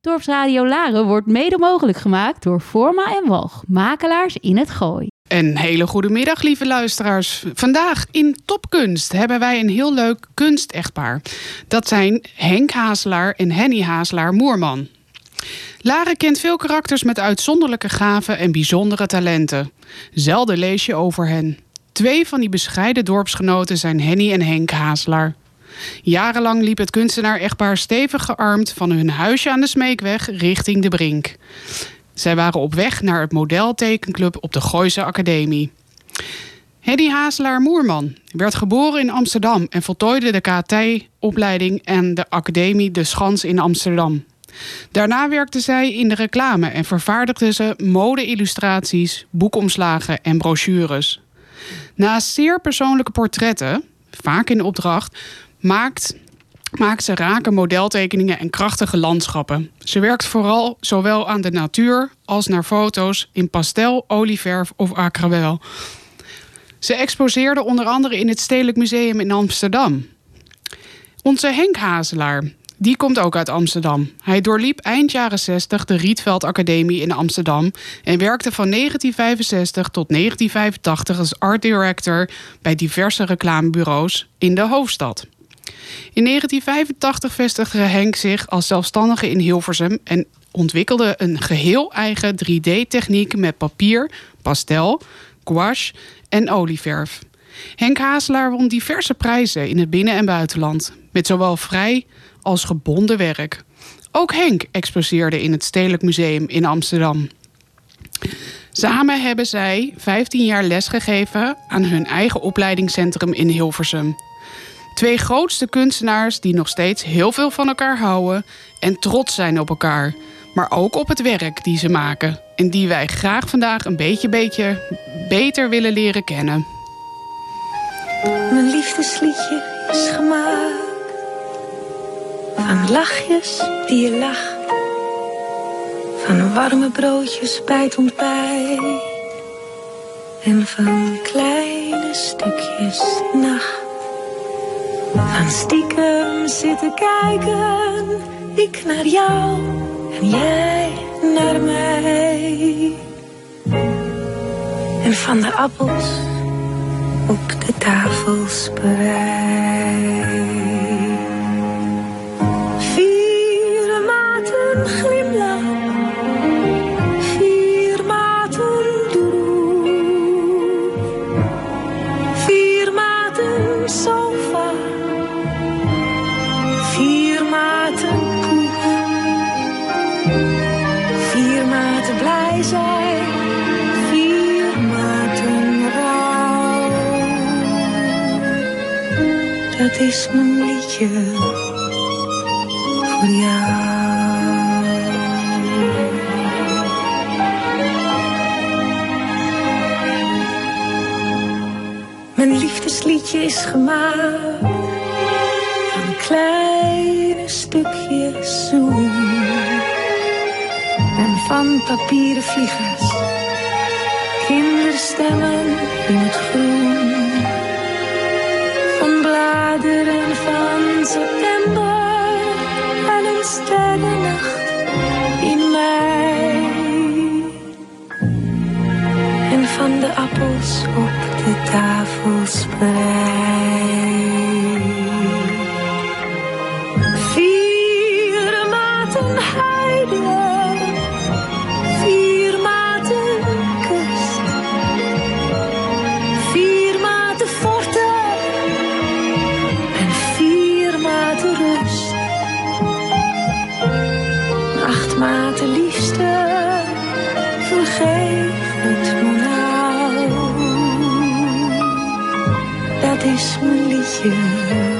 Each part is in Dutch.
Dorpsradio Laren wordt mede mogelijk gemaakt door Forma en Walg, makelaars in het Gooi. Een hele goede middag, lieve luisteraars. Vandaag in Topkunst hebben wij een heel leuk kunstechtpaar. Dat zijn Henk Hazelaar en Henny Hazelaar Moerman. Laren kent veel karakters met uitzonderlijke gaven en bijzondere talenten. Zelden lees je over hen. Twee van die bescheiden dorpsgenoten zijn Henny en Henk Hazelaar. Jarenlang liep het kunstenaar-echtpaar stevig gearmd van hun huisje aan de Smeekweg richting de Brink. Zij waren op weg naar het modeltekenclub op de Gooise Academie. Hedy Hazelaar Moerman werd geboren in Amsterdam en voltooide de KT-opleiding en de Academie De Schans in Amsterdam. Daarna werkte zij in de reclame en vervaardigde ze mode-illustraties, boekomslagen en brochures. Naast zeer persoonlijke portretten, vaak in opdracht, maakt, maakt ze rake modeltekeningen en krachtige landschappen. Ze werkt vooral zowel aan de natuur als naar foto's in pastel, olieverf of aquarel. Ze exposeerde onder andere in het Stedelijk Museum in Amsterdam. Onze Henk Hazelaar, die komt ook uit Amsterdam. Hij doorliep eind jaren 60 de Rietveld Academie in Amsterdam en werkte van 1965 tot 1985 als art director bij diverse reclamebureaus in de hoofdstad. In 1985 vestigde Henk zich als zelfstandige in Hilversum en ontwikkelde een geheel eigen 3D-techniek met papier, pastel, gouache en olieverf. Henk Hazelaar won diverse prijzen in het binnen- en buitenland, met zowel vrij als gebonden werk. Ook Henk exposeerde in het Stedelijk Museum in Amsterdam. Samen hebben zij 15 jaar lesgegeven aan hun eigen opleidingscentrum in Hilversum. Twee grootste kunstenaars die nog steeds heel veel van elkaar houden en trots zijn op elkaar. Maar ook op het werk die ze maken. En die wij graag vandaag een beetje, beter willen leren kennen. Mijn liefdesliedje is gemaakt van lachjes die je lacht. Van warme broodjes bij het ontbijt. En van kleine stukjes nacht. Van stiekem zitten kijken, ik naar jou en jij naar mij. En van de appels op de tafel spreid. Dat is mijn liedje voor jou. Mijn liefdesliedje is gemaakt van kleine stukjes zoen. En van papieren vliegers, kinderstemmen in het groen. Bladeren van september en een sterrennacht in mei. En van de appels op de tafel spreid. Mijn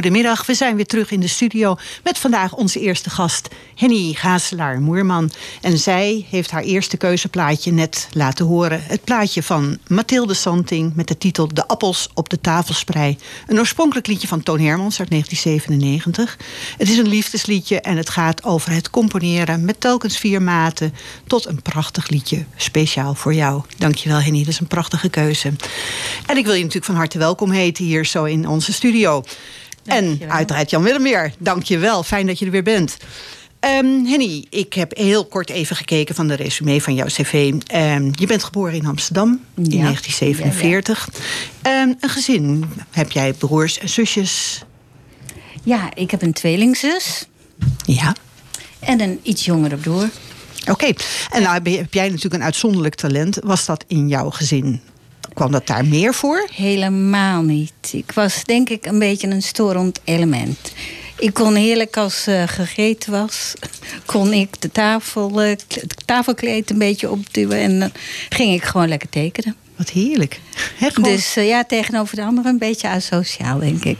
Goedemiddag, we zijn weer terug in de studio met vandaag onze eerste gast Henny Gazelaar-Moerman. En zij heeft haar eerste keuzeplaatje net laten horen. Het plaatje van Mathilde Santing met de titel De appels op de tafelsprei. Een oorspronkelijk liedje van Toon Hermans uit 1997. Het is een liefdesliedje en het gaat over het componeren met telkens vier maten tot een prachtig liedje speciaal voor jou. Dankjewel Henny, dat is een prachtige keuze. En ik wil je natuurlijk van harte welkom heten hier zo in onze studio. En uiteraard Jan Willem Dank je wel. Fijn dat je er weer bent. Ehm, Henny, ik heb heel kort even gekeken van de resume van jouw cv. Ehm, je bent geboren in Amsterdam in Ja. 1947. Ehm, een gezin. Heb jij broers en zusjes? Ja, ik heb een tweelingzus Ja. en een iets jongere broer. Oké. En nou heb jij natuurlijk een uitzonderlijk talent. Was dat in jouw gezin? Kwam dat daar meer voor? Helemaal niet. Ik was denk ik een beetje een storend element. Ik kon heerlijk als eh, gegeten was, kon ik de tafel, eh, het tafelkleed een beetje opduwen en dan ging ik gewoon lekker tekenen. Wat heerlijk. Gewoon- Dus eh, ja, tegenover de anderen een beetje asociaal, denk ik.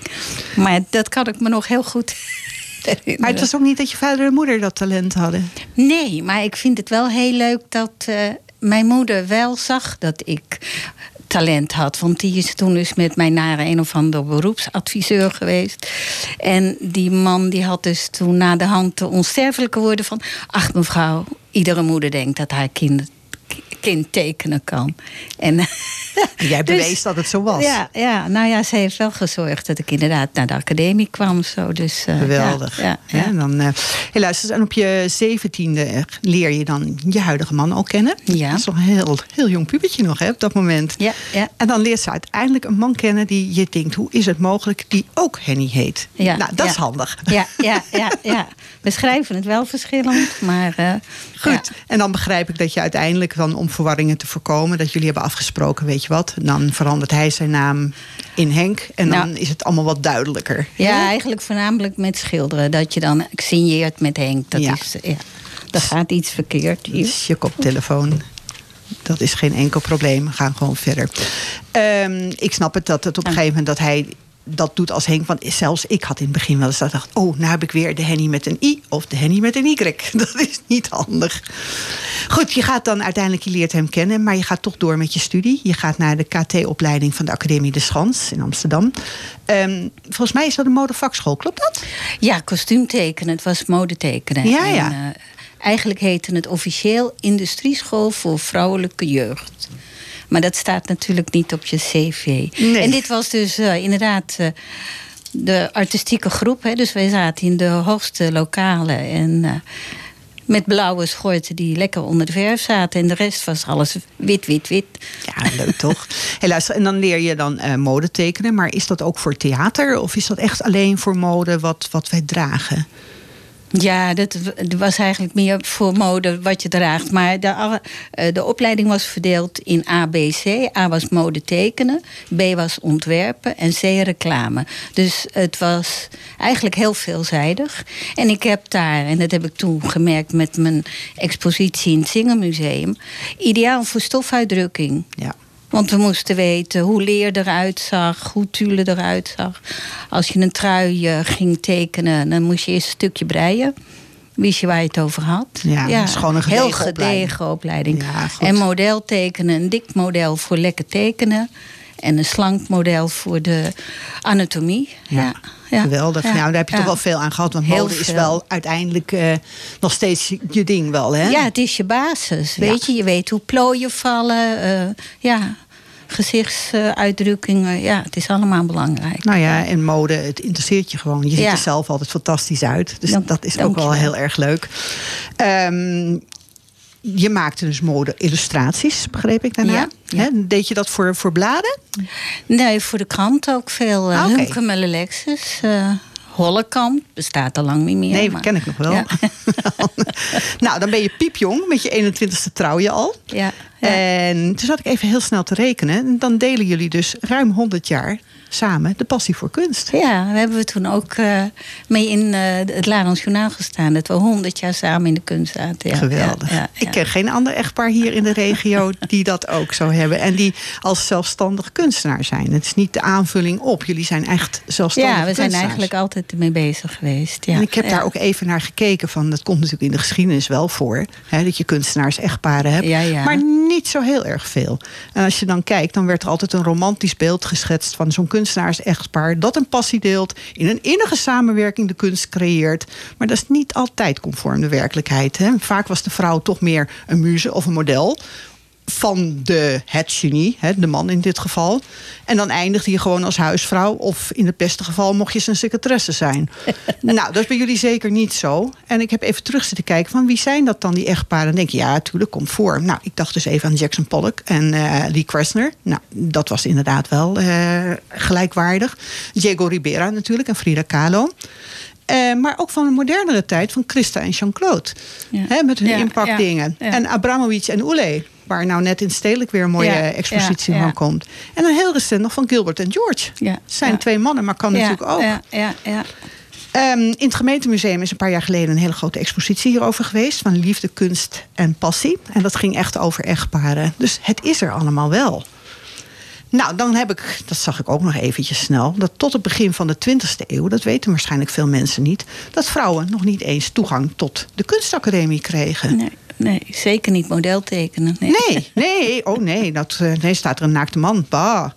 Maar dat kan ik me nog heel goed herinneren. maar het was ook niet dat je vader en moeder dat talent hadden. Nee, maar ik vind het wel heel leuk dat mijn moeder wel zag dat ik talent had. Want die is toen dus met mij naar een of ander beroepsadviseur geweest. En die man die had dus toen na de hand de onsterfelijke woorden van... ach mevrouw, iedere moeder denkt dat haar kind, kind tekenen kan. En, jij Dus- bewees dat het zo was. Ja, ja, nou ja, ze heeft wel gezorgd dat ik inderdaad naar de academie kwam. Zo, dus, eh, Geweldig. Ja, ja, dan, eh hey, luister, en op je zeventiende leer je dan je huidige man al kennen. Ja. Dat is nog een heel, heel jong pubertje nog hè, op dat moment. Ja, ja. En dan leert ze uiteindelijk een man kennen die je denkt... hoe is het mogelijk die ook Henny heet? Ja, nou, dat is handig. Ja, ja, ja, ja. We schrijven het wel verschillend, maar. eh, Goed. En dan begrijp ik dat je uiteindelijk dan om verwarringen te voorkomen... dat jullie hebben afgesproken, weet je wat... dan verandert hij zijn naam in Henk... en dan Nou. is het allemaal wat duidelijker. Ja, eigenlijk voornamelijk met schilderen. Dat je dan signeert met Henk. Dat Ja. is, ja. Er gaat iets verkeerd hier. Dus je koptelefoon. Dat is geen enkel probleem. We gaan gewoon verder. Ehm, ik snap het dat het op een gegeven moment dat hij dat doet als Henk. Want zelfs ik had in het begin wel eens dat dacht... oh, nou heb ik weer de Henny met een I of de Henny met een Y. Dat is niet handig. Goed, je gaat dan uiteindelijk, je leert hem kennen... maar je gaat toch door met je studie. Je gaat naar de KT-opleiding van de Academie de Schans in Amsterdam. Ehm, volgens mij is dat een modevakschool, klopt dat? Ja, kostuumtekenen. Het was modetekenen. Ja, En, ja. eh, eigenlijk heette het officieel Industrieschool voor Vrouwelijke Jeugd. Maar dat staat natuurlijk niet op je cv. Nee. En dit was dus eh, inderdaad eh, de artistieke groep. Hè? Dus wij zaten in de hoogste lokalen. En eh, met blauwe schorten die lekker onder de verf zaten. En de rest was alles wit, wit, wit. Ja, leuk toch? Hey, luister, en dan leer je dan eh, mode tekenen. Maar is dat ook voor theater? Of is dat echt alleen voor mode wat, wat wij dragen? Ja, dat was eigenlijk meer voor mode wat je draagt. Maar de, eh, de opleiding was verdeeld in A, B, C. A was mode tekenen, B was ontwerpen en C reclame. Dus het was eigenlijk heel veelzijdig. En ik heb daar, en dat heb ik toen gemerkt met mijn expositie in het Zingermuseum... ideaal voor stofuitdrukking. Ja. Want we moesten weten hoe leer eruit zag, hoe tulle eruit zag. Als je een trui eh, ging tekenen, dan moest je eerst een stukje breien. Wist je waar je het over had? Ja, dat is gewoon een gedegen Heel gedegen opleiding. Ja, en model tekenen, een dik model voor lekker tekenen. En een slank model voor de anatomie. Ja, Ja, ja, geweldig. ja, nou, daar heb je toch wel veel aan gehad. Want Heel mode is veel. wel uiteindelijk eh, nog steeds je- ding wel, hè? Ja, het is je basis. Weet je, je weet hoe plooien vallen. eh, ja, gezichtsuitdrukkingen. ja, het is allemaal belangrijk. Nou ja, en mode, het interesseert je gewoon. Je ziet Ja. er zelf altijd fantastisch uit. Dus Dank- dat is ook wel heel erg leuk. Ehm, je maakte dus mode-illustraties, begreep ik daarna. Ja? Deed je dat voor, voor bladen? Nee, voor de krant ook veel. Uh, Ah. Humke Lexus. eh Hollekamp bestaat al lang niet meer. Nee, maar- ken ik nog wel. Ja. nou, dan ben je piepjong. Met je 21ste trouw je al. Ja, ja. En toen zat ik even heel snel te rekenen. En dan delen jullie dus ruim 100 jaar samen de passie voor kunst. Ja, daar hebben we toen ook eh, mee in eh, het Larens Journaal gestaan. Dat we honderd jaar samen in de kunst zaten. Ja, Geweldig. Ja, ja, Ik ken geen ander echtpaar hier in de regio die dat ook zo hebben. En die als zelfstandig kunstenaar zijn. Het is niet de aanvulling op. Jullie zijn echt zelfstandig Ja, we zijn eigenlijk altijd ermee bezig geweest. Ja. en ik heb daar ook even naar gekeken van, dat komt natuurlijk in de geschiedenis wel voor, hè, dat je kunstenaars echtparen hebt, maar niet zo heel erg veel. En als je dan kijkt, dan werd er altijd een romantisch beeld geschetst van zo'n kunstenaars echtpaar dat een passie deelt, in een innige samenwerking de kunst creëert, maar dat is niet altijd conform de werkelijkheid. Hè. Vaak was de vrouw toch meer een muze of een model van de, het genie, hè, de man in dit geval. En dan eindigde je gewoon als huisvrouw. Of in het beste geval mocht je zijn secretaresse zijn. nou, dat is bij jullie zeker niet zo. En ik heb even terug zitten kijken van wie zijn dat dan, die echtparen. Dan denk je, ja, natuurlijk, komt voor. Nou, ik dacht dus even aan Jackson Pollock en eh, Lee Krasner. Nou, dat was inderdaad wel eh, gelijkwaardig. Diego Ribera natuurlijk en Frida Kahlo. Eh, maar ook van een modernere tijd van Christa en Jean-Claude. Ja. Met hun Ja, impactdingen. ja. En Abramovic en Oele. Waar nou net in Stedelijk weer een mooie Ja, expositie ja, ja. van komt. En dan heel recent nog van Gilbert en George. Ja, Het zijn twee mannen, maar kan natuurlijk ook. Ja, ja, ja. Ehm, in het gemeentemuseum is een paar jaar geleden een hele grote expositie hierover geweest. Van liefde, kunst en passie. En dat ging echt over echtparen. Dus het is er allemaal wel. Nou, dan heb ik, dat zag ik ook nog eventjes snel, dat tot het begin van de 20e eeuw, dat weten waarschijnlijk veel mensen niet, dat vrouwen nog niet eens toegang tot de kunstacademie kregen. Nee, nee, zeker niet modeltekenen. Nee. Nee, nee, oh nee, dat, eh, nee, staat er een naakte man. Bah.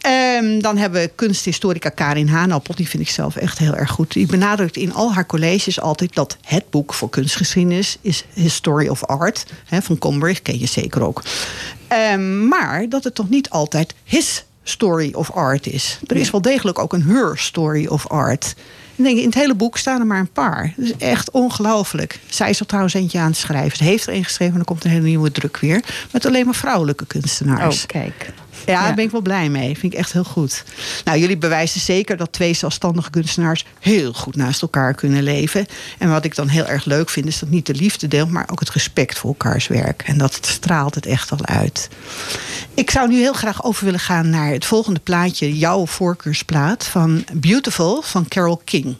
Ehm, dan hebben we kunsthistorica Karin Hanappel. Die vind ik zelf echt heel erg goed. Die benadrukt in al haar colleges altijd dat het boek voor kunstgeschiedenis is History of Art. Van Combridge, ken je zeker ook. Ehm, maar dat het toch niet altijd his story of art is. Er is wel degelijk ook een her story of art. En denk in het hele boek staan er maar een paar. Dat is echt ongelooflijk. Zij is er trouwens eentje aan het schrijven. Ze heeft er een geschreven en er komt een hele nieuwe druk weer. Met alleen maar vrouwelijke kunstenaars. Oh, kijk. Ja, Ja. daar ben ik wel blij mee. Vind ik echt heel goed. Nou, jullie bewijzen zeker dat twee zelfstandige kunstenaars heel goed naast elkaar kunnen leven. En wat ik dan heel erg leuk vind, is dat niet de liefde deelt, maar ook het respect voor elkaars werk. En dat straalt het echt al uit. Ik zou nu heel graag over willen gaan naar het volgende plaatje, jouw voorkeursplaat van Beautiful van Carole King.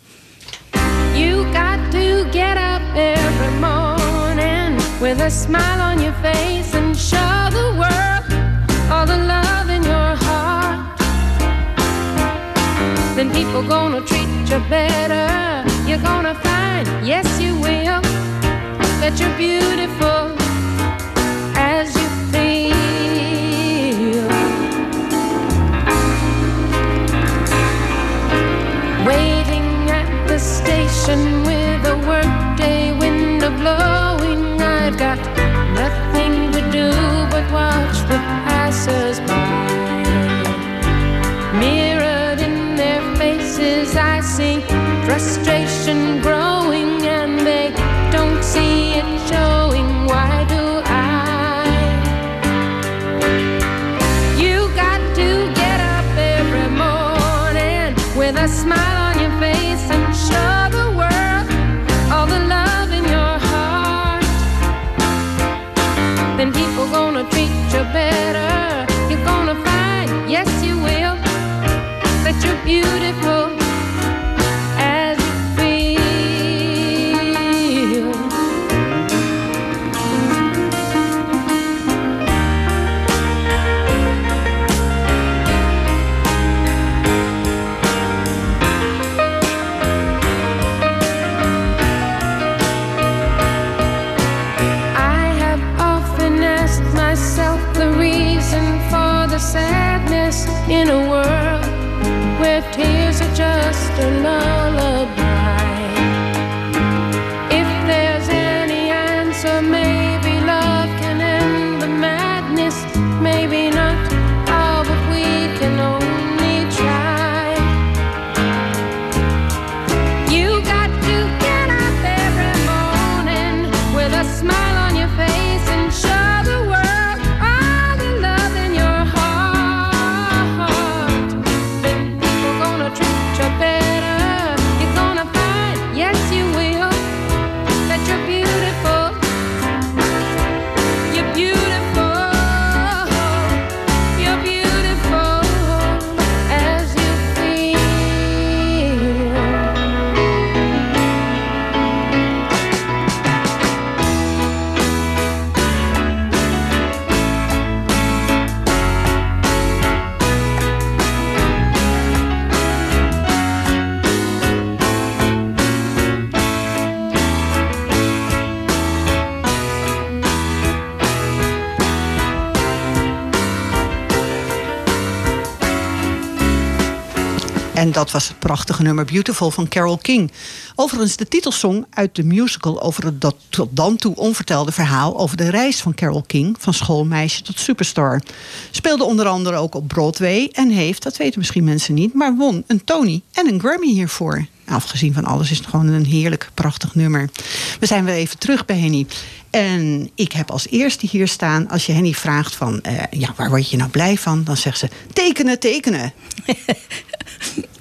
You got to get up every morning with a smile on your face and show Then people gonna treat you better. You're gonna find, yes, you will, that you're beautiful as you feel. Waiting at the station better. Just a dat was het prachtige nummer Beautiful van Carole King. Overigens de titelsong uit de musical over het dat tot dan toe onvertelde verhaal over de reis van Carole King van schoolmeisje tot superstar. Speelde onder andere ook op Broadway en heeft, dat weten misschien mensen niet, maar won een Tony en een Grammy hiervoor. Afgezien van alles is het gewoon een heerlijk, prachtig nummer. We zijn weer even terug bij Henny. En ik heb als eerste hier staan, als je Henny vraagt van... eh, ja, waar word je nou blij van? Dan zegt ze, tekenen, tekenen.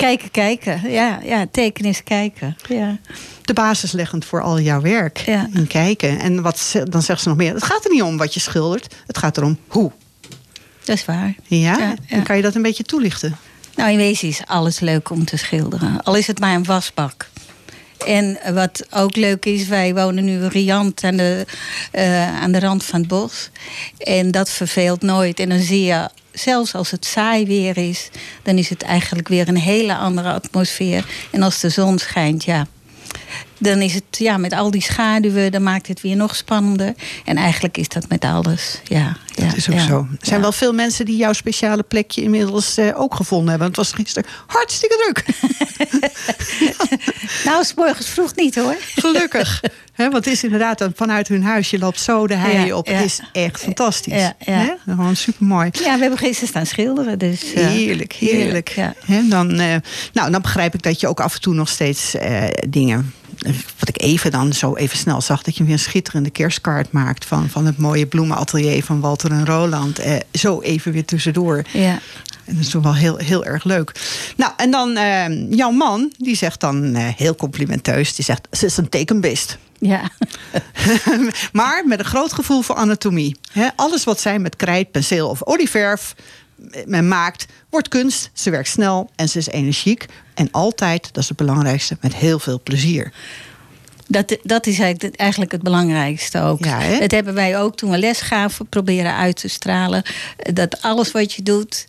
Kijken, kijken. Ja, ja, tekenen is kijken. Ja. De basis leggend voor al jouw werk. Ja. En kijken. En wat, ze- dan zegt ze nog meer, het gaat er niet om wat je schildert. Het gaat erom hoe. Dat is waar. Ja? Ja, ja. En kan je dat een beetje toelichten? Nou, in wezen is alles leuk om te schilderen. Al is het maar een wasbak. En wat ook leuk is, wij wonen nu riant aan de, eh, aan de rand van het bos. En dat verveelt nooit. En dan zie je, zelfs als het saai weer is... dan is het eigenlijk weer een hele andere atmosfeer. En als de zon schijnt, ja... Dan is het ja, met al die schaduwen, dan maakt het weer nog spannender. En eigenlijk is dat met alles. Ja, ja, Dat is ook ja. zo. Er zijn Ja. wel veel mensen die jouw speciale plekje inmiddels eh, ook gevonden hebben. Het was gisteren hartstikke druk. Nou, s morgens vroeg niet hoor. Gelukkig. Hè, want het is inderdaad vanuit hun huis. Je loopt zo de hei op. Het is echt fantastisch. Ja? Gewoon super mooi. Ja, we hebben gisteren staan schilderen. Dus, Heerlijk, heerlijk. Hè, dan, eh, nou, dan begrijp ik dat je ook af en toe nog steeds eh, dingen. Wat ik even dan zo even snel zag, dat je weer een schitterende kerstkaart maakt van, van het mooie bloemenatelier van Walter en Roland. Eh, zo even weer tussendoor. Ja. En dat is toch wel heel, heel erg leuk. Nou, en dan eh, jouw man, die zegt dan eh, heel complimenteus: die zegt, ze is een tekenbeest. Ja. maar met een groot gevoel voor anatomie. Alles wat zij met krijt, penseel of olieverf men maakt, wordt kunst. Ze werkt snel en ze is energiek. En altijd, dat is het belangrijkste, met heel veel plezier. Dat, dat is eigenlijk het, belangrijkste ook. Ja, hè? dat hebben wij ook toen we les gaven proberen uit te stralen. Dat alles wat je doet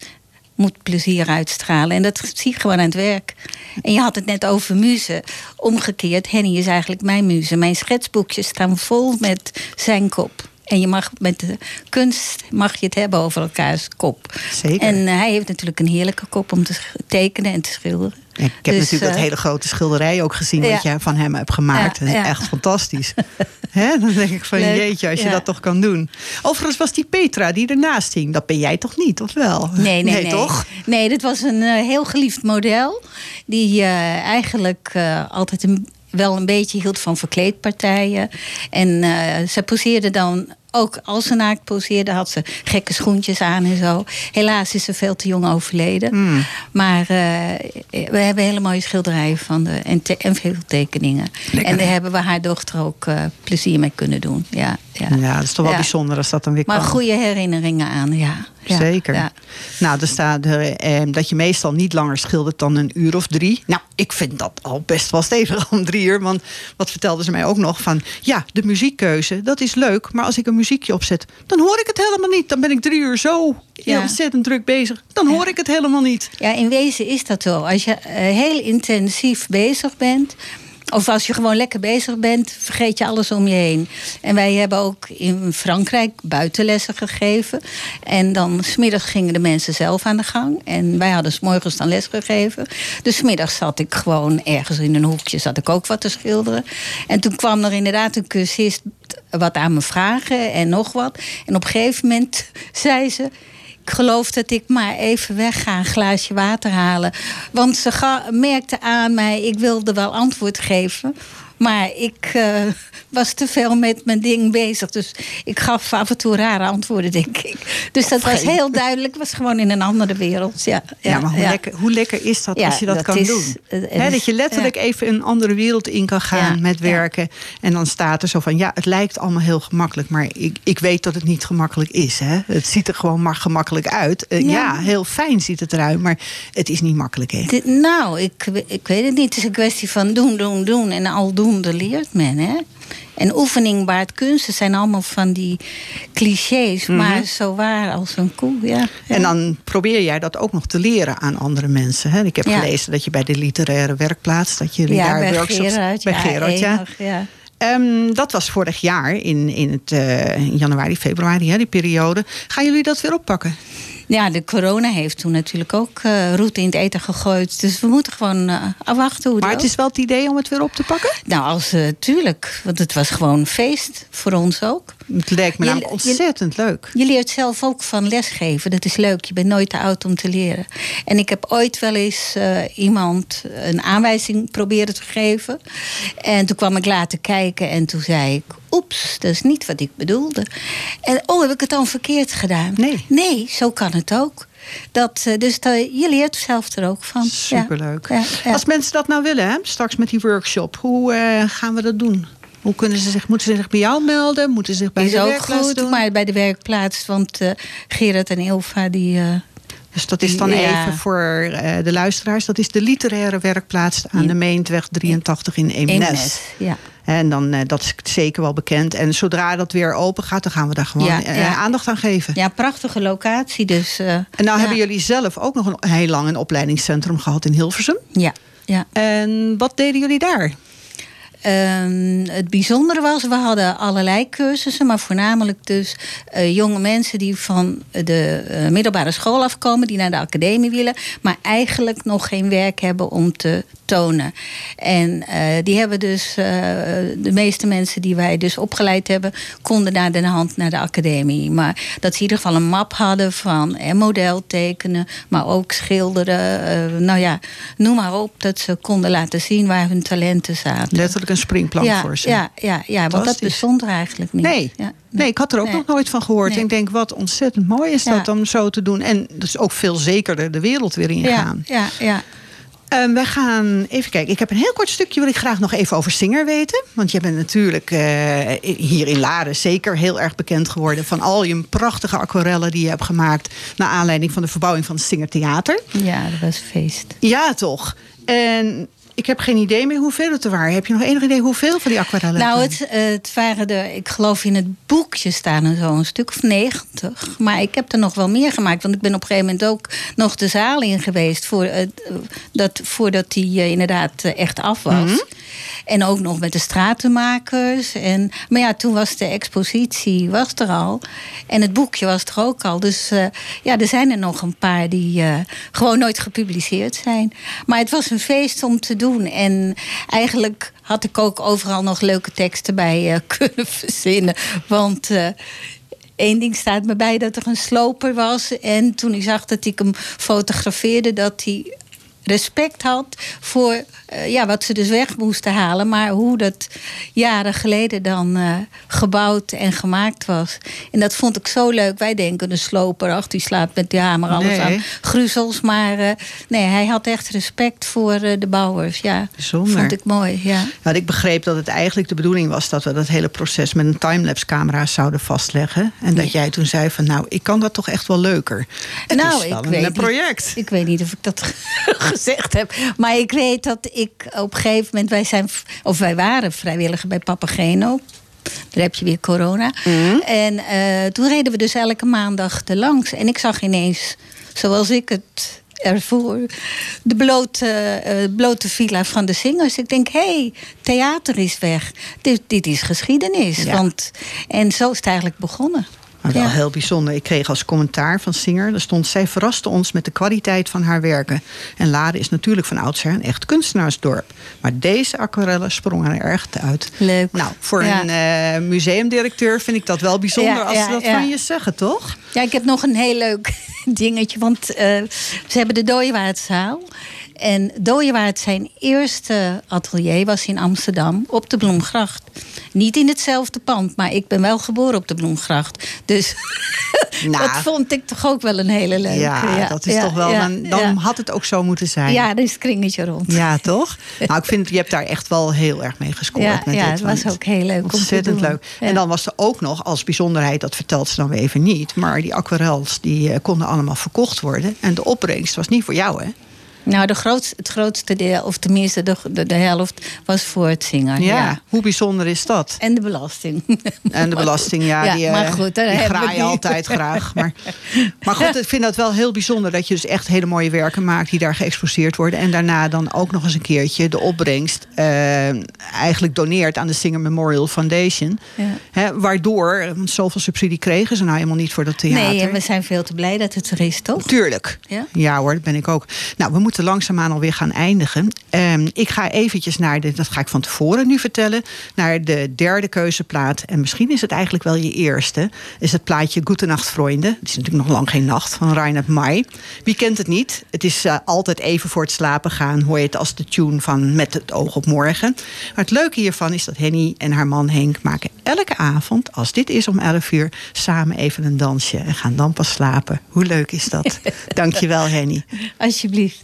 moet plezier uitstralen. En dat zie je gewoon aan het werk. En je had het net over muzen. Omgekeerd, Henny is eigenlijk mijn muze. Mijn schetsboekjes staan vol met zijn kop. En je mag met de kunst mag je het hebben over elkaars kop. Zeker. En eh, hij heeft natuurlijk een heerlijke kop om te tekenen en te schilderen. Ik heb Dus, natuurlijk dat eh, hele grote schilderij ook gezien... wat ja. je van hem hebt gemaakt. Ja, Dat is ja. Echt fantastisch. Dan denk ik van Leuk, jeetje, als je dat toch kan doen. Overigens was die Petra die ernaast hing. Dat ben jij toch niet, of wel? Nee, nee, nee. toch? Nee, dit was een eh, heel geliefd model. Die eigenlijk altijd een, wel een beetje hield van verkleedpartijen. En ze poseerde dan. Ook als ze naakt poseerde, had ze gekke schoentjes aan en zo. Helaas is ze veel te jong overleden. Hmm. Maar eh, we hebben hele mooie schilderijen van de, en, te- en veel tekeningen. Lekker. En daar hebben we haar dochter ook eh, plezier mee kunnen doen. Ja, ja. Ja, dat is toch wel Ja. bijzonder als dat dan weer Maar kan. goede herinneringen aan, ja. Ja Zeker. ja. Nou, er staat er, eh, dat je meestal niet langer schildert dan een uur of drie. Nou, ik vind dat al best wel stevig om drie uur. Want wat vertelden ze mij ook nog van... ja, de muziekkeuze, dat is leuk. Maar als ik een muziekje opzet, dan hoor ik het helemaal niet. Dan ben ik drie uur zo Ja. ontzettend druk bezig. Dan hoor ik het helemaal niet. Ja, in wezen is dat zo. Als je eh, heel intensief bezig bent. Of als je gewoon lekker bezig bent, vergeet je alles om je heen. En wij hebben ook in Frankrijk buitenlessen gegeven. En dan smiddags gingen de mensen zelf aan de gang. En wij hadden 's morgens dan les gegeven. Dus 's middags zat ik gewoon ergens in een hoekje, zat ik ook wat te schilderen. En toen kwam er inderdaad een cursist wat aan me vragen en nog wat. En op een gegeven moment zei ze. Ik geloof dat ik maar even wegga, een glaasje water halen. Want ze merkte aan mij, ik wilde wel antwoord geven. Maar ik eh, was te veel met mijn ding bezig. Dus ik gaf af en toe rare antwoorden, denk ik. Dus dat was heel duidelijk. was gewoon in een andere wereld. Ja, Ja, maar hoe, ja. Lekker, hoe lekker is dat Ja, als je dat, dat kan is- doen? is- dat je letterlijk ja. even een andere wereld in kan gaan Ja, met ja. werken. En dan staat er zo van, ja, het lijkt allemaal heel gemakkelijk. Maar ik, ik weet dat het niet gemakkelijk is. Hè? Het ziet er gewoon maar gemakkelijk uit. Eh, ja. Ja. heel fijn ziet het eruit. Maar het is niet makkelijk, hè? Dit- nou, ik, ik weet het niet. Het is een kwestie van doen, doen, doen. En leert men, hè. En oefening baart kunsten zijn allemaal van die clichés. Maar zo waar als een koe, ja. Mhm. En dan probeer jij dat ook nog te leren aan andere mensen. Hè? Ik heb Ja. gelezen dat je bij de literaire werkplaats... dat jullie ja, daar bij workshops... Gerard. bij ja, Gerard, ja. Ehm, dat was vorig jaar in, in, het, eh, januari, februari, hè, die periode. Gaan jullie dat weer oppakken? Ja, de corona heeft toen natuurlijk ook eh roet in het eten gegooid. Dus we moeten gewoon eh, afwachten hoe Maar het is wel het idee om het weer op te pakken? Nou, als, eh, tuurlijk. Want het was gewoon een feest voor ons ook. Het lijkt me namelijk je- ontzettend leuk. Je leert zelf ook van lesgeven. Dat is leuk. Je bent nooit te oud om te leren. En ik heb ooit wel eens iemand een aanwijzing proberen te geven. En toen kwam ik later kijken en toen zei ik... Oeps, dat is niet wat ik bedoelde. En oh, heb ik het dan verkeerd gedaan? Nee. Nee, zo kan het ook. Dat, eh, dus dat, je leert zelf er ook van. Superleuk. Ja, ja. Als mensen dat nou willen, hè, straks met die workshop, hoe eh, gaan we dat doen? Hoe kunnen ze zich, moeten ze zich bij jou melden? Moeten ze zich bij is de ook werkplaats goed, doen? maar bij de werkplaats. Want eh, Gerard en Ilva, die... Dus dat is dan even voor de luisteraars. Dat is de literaire werkplaats aan de Meentweg 83 in Eemnes. Eemnes, ja. En dan, eh, dat is zeker wel bekend. En zodra dat weer open gaat, dan gaan we daar gewoon Ja, eh, ja. aandacht aan geven. Ja, prachtige locatie. Dus, eh, En nou ja. hebben jullie zelf ook nog een, heel lang een opleidingscentrum gehad in Hilversum. Ja, ja. En wat deden jullie daar? Ehm, het bijzondere was, we hadden allerlei cursussen, maar voornamelijk dus jonge mensen die van de middelbare school afkomen, die naar de academie willen, maar eigenlijk nog geen werk hebben om te tonen. En eh, die hebben dus, eh, de meeste mensen die wij dus opgeleid hebben, konden naar de hand naar de academie. Maar dat ze in ieder geval een map hadden van eh, model tekenen, maar ook schilderen. eh, nou ja, noem maar op, dat ze konden laten zien waar hun talenten zaten. Letterlijk een springplank ja, voor ze. Ja, ja, ja want dat bestond er eigenlijk niet. Nee. Ja, Nee, ik had er ook Nee. nog nooit van gehoord. Nee. En ik denk, wat ontzettend mooi is Ja. dat om zo te doen. En dus ook veel zekerder de wereld weer Ja, ingaan. ja, ja. Ehm, wij gaan even kijken. Ik heb een heel kort stukje wil ik graag nog even over Singer weten. Want je bent natuurlijk eh, hier in Laren zeker heel erg bekend geworden... van al je prachtige aquarellen die je hebt gemaakt... naar aanleiding van de verbouwing van het Singer Theater. ja, dat was feest. Ja, toch. En ik heb geen idee meer hoeveel het er waren. Heb je nog enig idee hoeveel van die aquarellen? Nou, het het, waren er, ik geloof in het boekje staan er zo een stuk of 90. Maar ik heb er nog wel meer gemaakt. Want ik ben op een gegeven moment ook nog de zaal in geweest. Voor, eh, dat, voordat die eh, inderdaad eh, echt af was. Mhm. En ook nog met de stratenmakers. En, maar ja, toen was de expositie was er al. En het boekje was er ook al. Dus ja, er zijn er nog een paar die gewoon nooit gepubliceerd zijn. Maar het was een feest om te doen. En eigenlijk had ik ook overal nog leuke teksten bij eh, kunnen verzinnen. Want. eh Eén ding staat me bij dat er een sloper was. En toen ik zag dat ik hem fotografeerde, dat hij respect had voor eh, ja, wat ze dus weg moesten halen. Maar hoe dat jaren geleden dan eh, gebouwd en gemaakt was. En dat vond ik zo leuk. Wij denken een sloper, ach, die slaat met die hamer alles Nee. aan gruzels. Maar eh, nee, hij had echt respect voor de bouwers. Ja, vond ik mooi. Ja. Nou, ik begreep dat het eigenlijk de bedoeling was dat we dat hele proces met een timelapse camera zouden vastleggen. En dat jij toen zei van nou, ik kan dat toch echt wel leuker. Het Nou, is wel ik een weet eh, niet. project. Ik weet niet of ik dat gezegd heb. Maar ik weet dat ik op een gegeven moment... Wij, zijn, of wij waren vrijwilliger bij Papageno. Daar heb je weer corona. Mhm. En eh, toen reden we dus elke maandag er langs. En ik zag ineens, zoals ik het ervoor... de blote, eh, blote villa van de zingers. Ik denk, hé, hey, theater is weg. Dit, dit is geschiedenis. Ja. Want, en zo is het eigenlijk begonnen. Maar wel Ja. heel bijzonder. Ik kreeg als commentaar van Singer, er stond... zij verraste ons met de kwaliteit van haar werken. En Lade is natuurlijk van oudsher een echt kunstenaarsdorp. Maar deze aquarellen sprongen er echt uit. Leuk. Nou, voor Ja. een eh, museumdirecteur vind ik dat wel bijzonder... Ja, als ze dat van je zeggen, toch? Ja, ik heb nog een heel leuk dingetje. Want eh, ze hebben de Dooyewaardzaal. En Dooyewaard zijn eerste atelier was in Amsterdam op de Bloemgracht. Niet in hetzelfde pand, maar ik ben wel geboren op de Bloemgracht. Dus Nou. dat vond ik toch ook wel een hele leuke. Ja, dat is ja, toch wel... ja, dan dan had het ook zo moeten zijn. Ja, er is het kringetje rond. Ja, toch? Nou, ik vind, je hebt daar echt wel heel erg mee gescoord. Met ja, dit, het was ook heel leuk om te Ontzettend doen. leuk. En dan was er ook nog als bijzonderheid, dat vertelt ze dan weer even niet... maar die aquarels die eh, konden allemaal verkocht worden. En de opbrengst was niet voor jou, hè? Nou, de grootste, het grootste deel, of tenminste de, de, de helft, was voor het zingen. Ja, Ja. hoe bijzonder is dat? En de belasting. En de belasting, ja, Ja, die, eh, maar goed, daar die graai je altijd graag. Maar, maar goed, ik vind dat wel heel bijzonder dat je dus echt hele mooie werken maakt die daar geëxposeerd worden. En daarna dan ook nog eens een keertje de opbrengst eh, eigenlijk doneert aan de Singer Memorial Foundation. Ja. Hè, waardoor, want zoveel subsidie kregen ze nou helemaal niet voor dat theater. Nee, en we zijn veel te blij dat het er is, toch? Tuurlijk. Ja? hoor, dat ben ik ook. Nou, we moeten langzaamaan alweer gaan eindigen. Ehm, ik ga eventjes naar de, dat ga ik van tevoren nu vertellen, naar de derde keuzeplaat. En misschien is het eigenlijk wel je eerste. Is het plaatje Goedenacht Vrienden. Het is natuurlijk nog lang geen nacht van Reinhard May. Wie kent het niet? Het is eh, altijd even voor het slapen gaan. Hoor je het als de tune van Met het oog op morgen. Maar het leuke hiervan is dat Henny en haar man Henk maken elke avond, als dit is om 11 uur, samen even een dansje. En gaan dan pas slapen. Hoe leuk is dat? Dankjewel Henny. Alsjeblieft.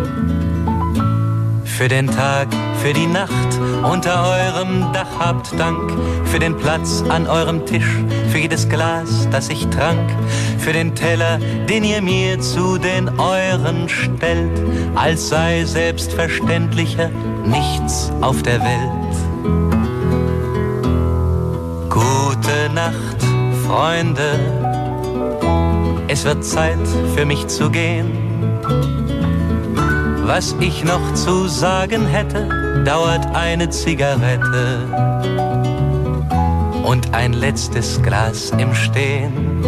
Für den Tag, für die Nacht unter eurem Dach habt Dank. Für den Platz an eurem Tisch, für jedes Glas, das ich trank. Für den Teller, den ihr mir zu den euren stellt, als sei selbstverständlicher nichts auf der Welt. Gute Nacht, Freunde. Es wird Zeit für mich zu gehen. Was ich noch zu sagen hätte, dauert eine Zigarette und ein letztes Glas im Stehen.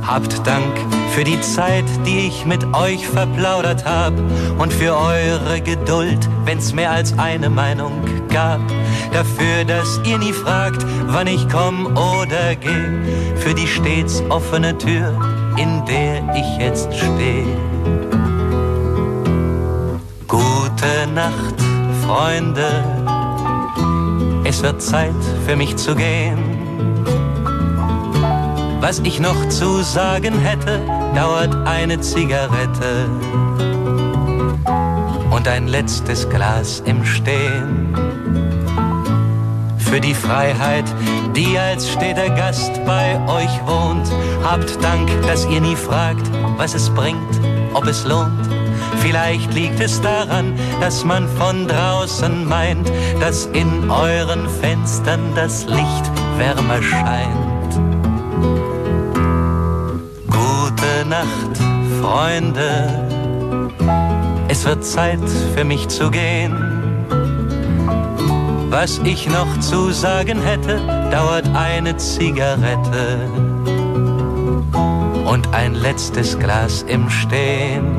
Habt Dank für die Zeit, die ich mit euch verplaudert hab und für eure Geduld, wenn's mehr als eine Meinung gab. Dafür, dass ihr nie fragt, wann ich komm oder geh, für die stets offene Tür, in der ich jetzt steh. Nacht, Freunde. Es wird Zeit für mich zu gehen. Was ich noch zu sagen hätte, dauert eine Zigarette und ein letztes Glas im Stehen. Für die Freiheit, die als steter Gast bei euch wohnt, habt Dank, dass ihr nie fragt, was es bringt, ob es lohnt. Vielleicht liegt es daran, dass man von draußen meint, dass in euren Fenstern das Licht wärmer scheint. Gute Nacht, Freunde. Es wird Zeit für mich zu gehen. Was ich noch zu sagen hätte, dauert eine Zigarette und ein letztes Glas im Stehen.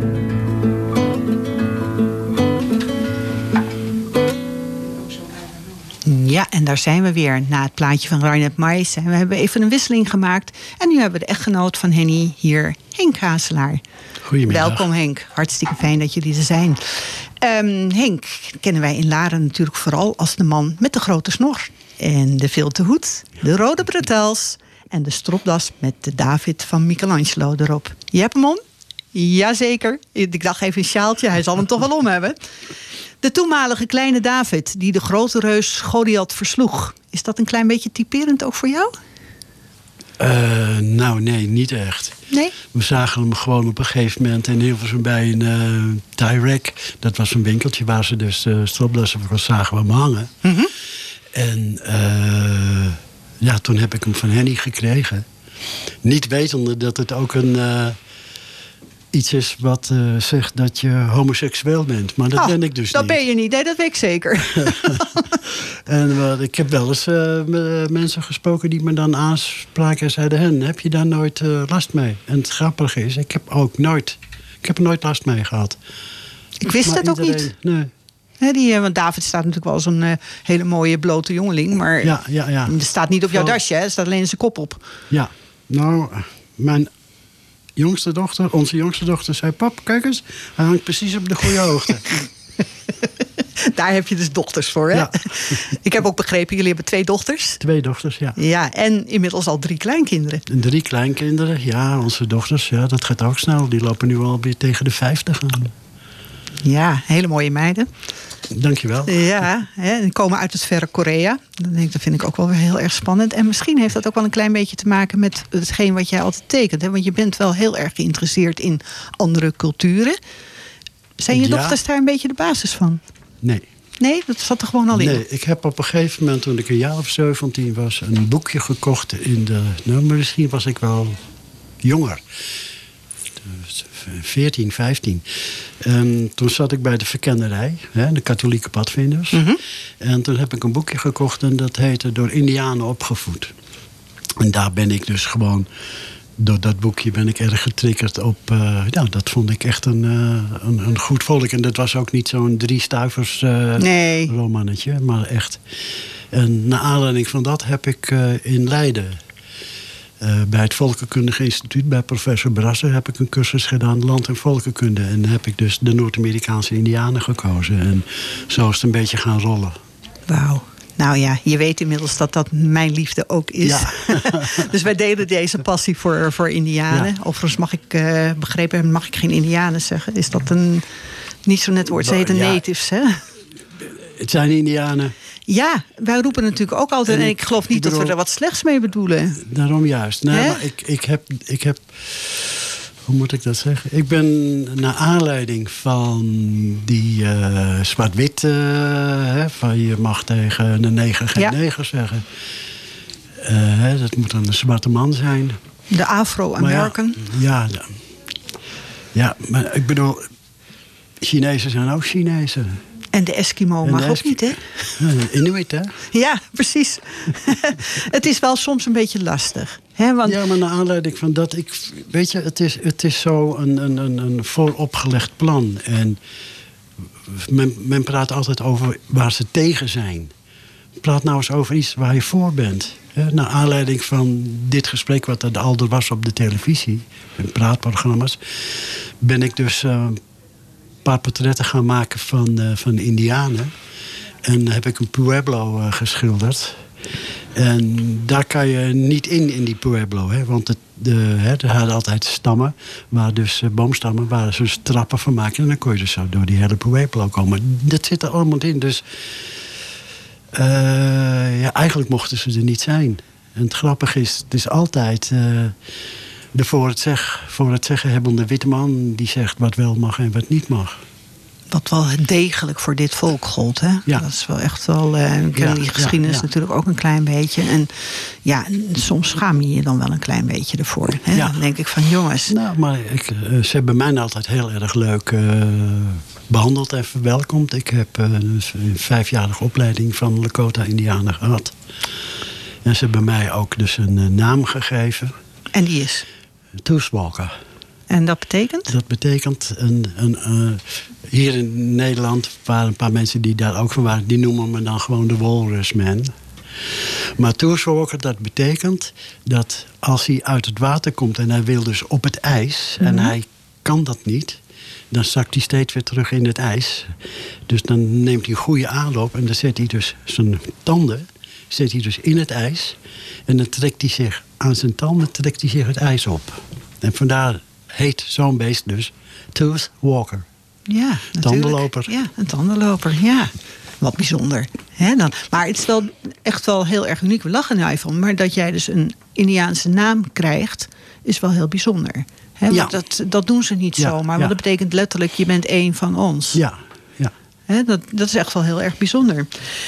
En daar zijn we weer. Na het plaatje van Reinhard Mais. En we hebben even een wisseling gemaakt. En nu hebben we de echtgenoot van Henny hier, Henk Hazelaar. Goedemiddag. Welkom Henk. Hartstikke fijn dat jullie er zijn. Ehm, Henk kennen wij in Laren natuurlijk vooral als de man met de grote snor. En de vilte hoed, de rode bretels en de stropdas met de David van Michelangelo erop. Je hebt hem om? Jazeker. Ik dacht even een sjaaltje, hij zal hem toch wel om hebben. De toenmalige kleine David, die de grote reus Goliath versloeg. Is dat een klein beetje typerend ook voor jou? Eh, nou, nee, niet echt. Nee? We zagen hem gewoon op een gegeven moment in Hilversum bij een eh Direct. Dat was een winkeltje waar ze dus uh, stropdassen voor zagen we hem hangen. Mhm. En eh, ja, toen heb ik hem van Henny gekregen. Niet wetende dat het ook een... iets is wat eh, zegt dat je homoseksueel bent. Maar dat Ah, ben ik dus dat niet. ben je niet. Nee, dat weet ik zeker. En eh, ik heb wel eens eh, mensen gesproken die me dan aanspraken en zeiden: Hen, heb je daar nooit last mee? En het grappige is, ik heb ook nooit, ik heb er nooit last mee gehad. Ik wist Maar het ook niet. Nee. Die, want David staat natuurlijk wel als een hele mooie blote jongeling. Maar Ja, ja, ja. staat niet op jouw dasje, hè? er staat alleen zijn kop op. Ja, nou, mijn jongste dochter, onze jongste dochter, zei: Pap, kijk eens, hij hangt precies op de goede hoogte. Daar heb je dus dochters voor, hè? Ja. Ik heb ook begrepen, jullie hebben twee dochters. Twee dochters, ja. Ja, en inmiddels al drie kleinkinderen. En drie kleinkinderen, ja, onze dochters, ja, dat gaat ook snel. Die lopen nu alweer tegen de 50 aan. Ja, hele mooie meiden. Dankjewel. Ja, hè, en komen uit het verre Korea. Dat, denk ik, dat vind ik ook wel weer heel erg spannend. En misschien heeft dat ook wel een klein beetje te maken met hetgeen wat jij altijd tekent. Hè? Want je bent wel heel erg geïnteresseerd in andere culturen. Zijn je Ja. dochters daar een beetje de basis van? Nee. Nee, dat zat er gewoon al in. Nee, ik heb op een gegeven moment, toen ik een jaar of 17 was, een boekje gekocht in de. Nou, misschien was ik wel jonger. Dus 14, 15. En toen zat ik bij de verkennerij, hè, de katholieke padvinders. En toen heb ik een boekje gekocht en dat heette Door Indianen opgevoed. En daar ben ik dus gewoon. Door dat boekje ben ik erg getriggerd op. eh, ja, dat vond ik echt een, eh, een, een goed volk. En dat was ook niet zo'n drie stuivers eh, Nee. romannetje, maar echt. En naar aanleiding van dat heb ik in Leiden. Eh, bij het Volkenkundig Instituut, bij professor Brasser, heb ik een cursus gedaan, land- en volkenkunde. En heb ik dus de Noord-Amerikaanse Indianen gekozen. En zo is het een beetje gaan rollen. Wauw. Nou ja, je weet inmiddels dat dat mijn liefde ook is. Ja. dus wij delen deze passie voor, voor Indianen. Ja. Overigens mag ik eh, begrepen mag ik geen Indianen zeggen. Is dat een niet zo net woord? Ze heten Ja. natives, hè? Het zijn Indianen, Ja, wij roepen natuurlijk ook altijd. En En ik- geloof niet dat we er wat slechts mee bedoelen. daarom juist. Nee, maar ik, ik, heb, ik heb. Hoe moet ik dat zeggen? Ik ben naar aanleiding van die eh, zwart-wit. eh, hè, van je mag tegen een neger geen Ja. neger zeggen. Eh, hè, dat moet dan een zwarte man zijn. De Afro-American. Ja, ja, ja, maar ik bedoel. Chinezen zijn ook Chinezen. En de Eskimo En mag de ook niet, hè? Inuit, hè? Ja, precies. het is wel soms een beetje lastig. Hè? Want Ja, maar naar aanleiding van dat, ik, weet je, het is, het is zo een, een, een, een vooropgelegd plan. En men, men praat altijd over waar ze tegen zijn. Praat nou eens over iets waar je voor bent. Naar aanleiding van dit gesprek wat er al was op de televisie, in praatprogramma's, ben ik dus eh, een paar portretten gaan maken van, eh, van Indianen. En heb ik een Pueblo eh, geschilderd. En daar kan je niet in, in die Pueblo. Hè? Want het, de, hè, er hadden altijd stammen, waar dus eh, boomstammen, waar ze dus trappen van maken. En dan kon je dus zo door die hele Pueblo komen. Dat zit er allemaal in. Dus ja, eigenlijk mochten ze er niet zijn. En het grappige is, het is altijd de voor het, zeg, voor het zeggen hebbende witte man... die zegt wat wel mag en wat niet mag. wat wel degelijk voor dit volk gold. Hè? Ja. Dat is wel echt wel. eh ik ken Ja, die geschiedenis ja. natuurlijk ook een klein beetje. En ja, soms schaam je je dan wel een klein beetje ervoor. Hè? Dan denk ik van jongens. Nou, maar ik, eh, ze hebben mij altijd heel erg leuk eh, behandeld en verwelkomd. Ik heb eh, een v- een vijfjarige opleiding van Lakota Indianen gehad. En ze hebben mij ook dus een naam gegeven. En die is. Toeswalker. En dat betekent? Dat betekent, een, een, eh, hier in Nederland waren een paar mensen die daar ook van waren. Die noemen me dan gewoon de Walrusman. Maar Toerswalker, dat betekent dat als hij uit het water komt en hij wil dus op het ijs en hij kan dat niet, dan zakt hij steeds weer terug in het ijs. Dus dan neemt hij een goede aanloop en dan zet hij dus zijn tanden zet hij dus in het ijs en dan trekt hij zich aan zijn tanden trekt hij zich het ijs op. En vandaar heet zo'n beest dus Toothwalker. Ja, natuurlijk. Tandenloper. Ja, een tandenloper. Ja, wat bijzonder. Hè, dan. Maar het is wel echt wel heel erg uniek. We lachen nou even om. Maar dat jij dus een Indiaanse naam krijgt, is wel heel bijzonder. Hè, Ja. dat, dat doen ze niet Ja, zomaar. ja. Want dat betekent letterlijk, je bent één van ons. Ja, dat, dat is echt wel heel erg bijzonder.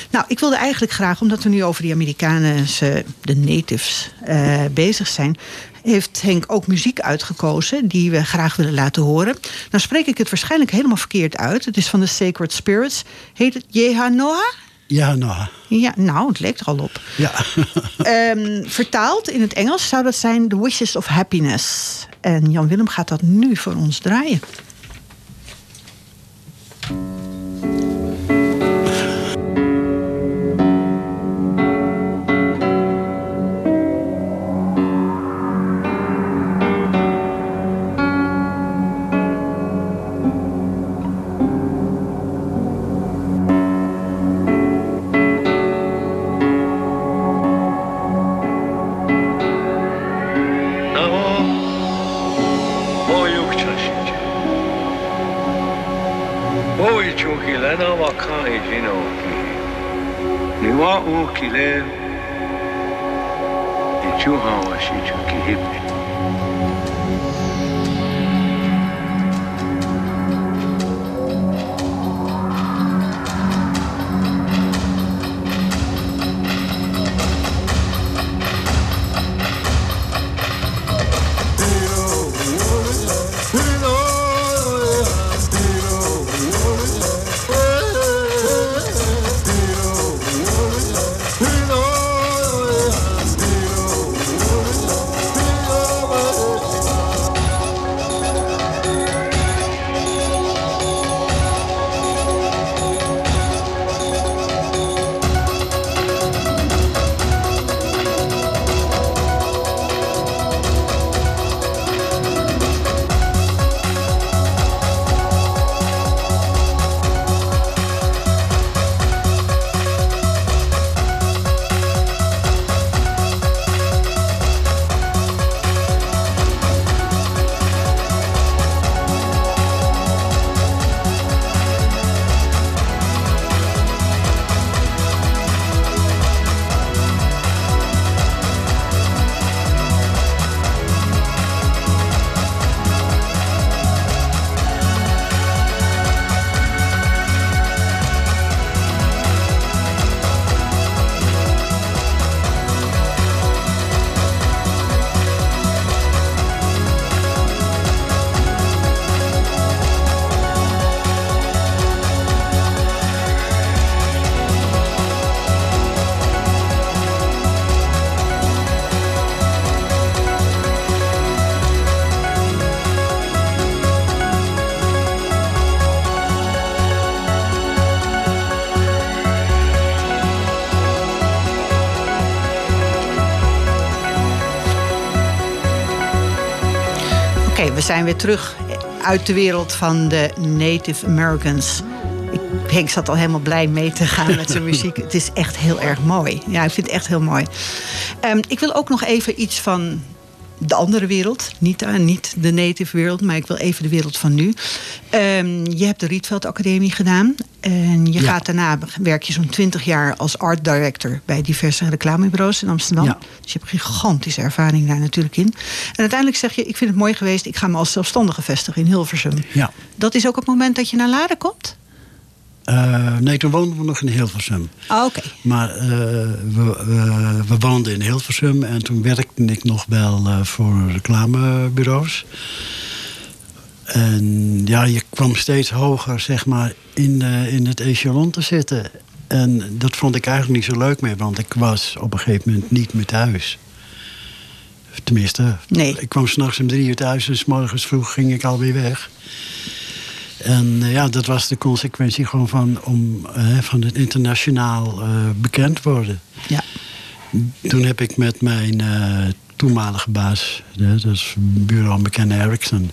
Nou, ik wilde eigenlijk graag, omdat we nu over die Amerikaanse, de natives, eh, bezig zijn. Heeft Henk ook muziek uitgekozen die we graag willen laten horen. Nou spreek ik het waarschijnlijk helemaal verkeerd uit. Het is van de Sacred Spirits. Heet het Jehanoah? Ja, nou, Ja, nou, het leek er al op. ja. Ehm, vertaald in het Engels zou dat zijn The Wishes of Happiness. En Jan Willem gaat dat nu voor ons draaien. وأوكلاه انشوها وشيشو كهبني we zijn weer terug uit de wereld van de Native Americans. Ik, Henk zat al helemaal blij mee te gaan met zijn muziek. Het is echt heel erg mooi. Ja, ik vind het echt heel mooi. Ehm, ik wil ook nog even iets van de andere wereld. Niet, eh, niet de native wereld, maar ik wil even de wereld van nu. Ehm, je hebt de Rietveld Academie gedaan. En je Ja. gaat daarna werk je zo'n 20 jaar als art director bij diverse reclamebureaus in Amsterdam. Ja. Dus je hebt gigantische ervaring daar natuurlijk in. En uiteindelijk zeg je, ik vind het mooi geweest, ik ga me als zelfstandige vestigen in Hilversum. Ja. Dat is ook het moment dat je naar Laren komt? Eh, nee, toen woonden we nog in Hilversum. Ah, oké. Maar eh, we, we, we woonden in Hilversum en toen werkte ik nog wel eh, voor reclamebureaus. En ja, je kwam steeds hoger, zeg maar, in, in het echelon te zitten. En dat vond ik eigenlijk niet zo leuk meer, want ik was op een gegeven moment niet meer thuis. Tenminste, Nee. ik kwam s'nachts om drie uur thuis en s morgens vroeg ging ik alweer weg. En eh, ja, dat was de consequentie gewoon van, om, eh, van het internationaal eh, bekend worden. Ja. Toen heb ik met mijn toenmalige baas, dat is bureau McKenna Erickson,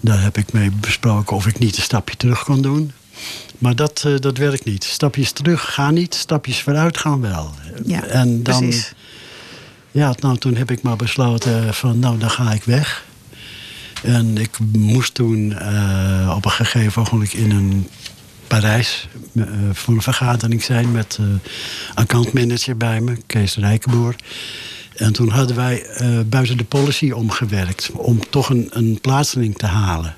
daar heb ik mee besproken of ik niet een stapje terug kon doen. Maar dat, dat werkt niet. Stapjes terug gaan niet, stapjes vooruit gaan wel. Ja, en dan, precies. ja, nou, toen heb ik maar besloten van, nou, dan ga ik weg. En ik moest toen eh, op een gegeven ogenblik in een Parijs eh, voor een vergadering zijn met eh accountmanager bij me, Kees Rijkenboer. En toen hadden wij buiten de policy omgewerkt om toch een, een plaatsing te halen.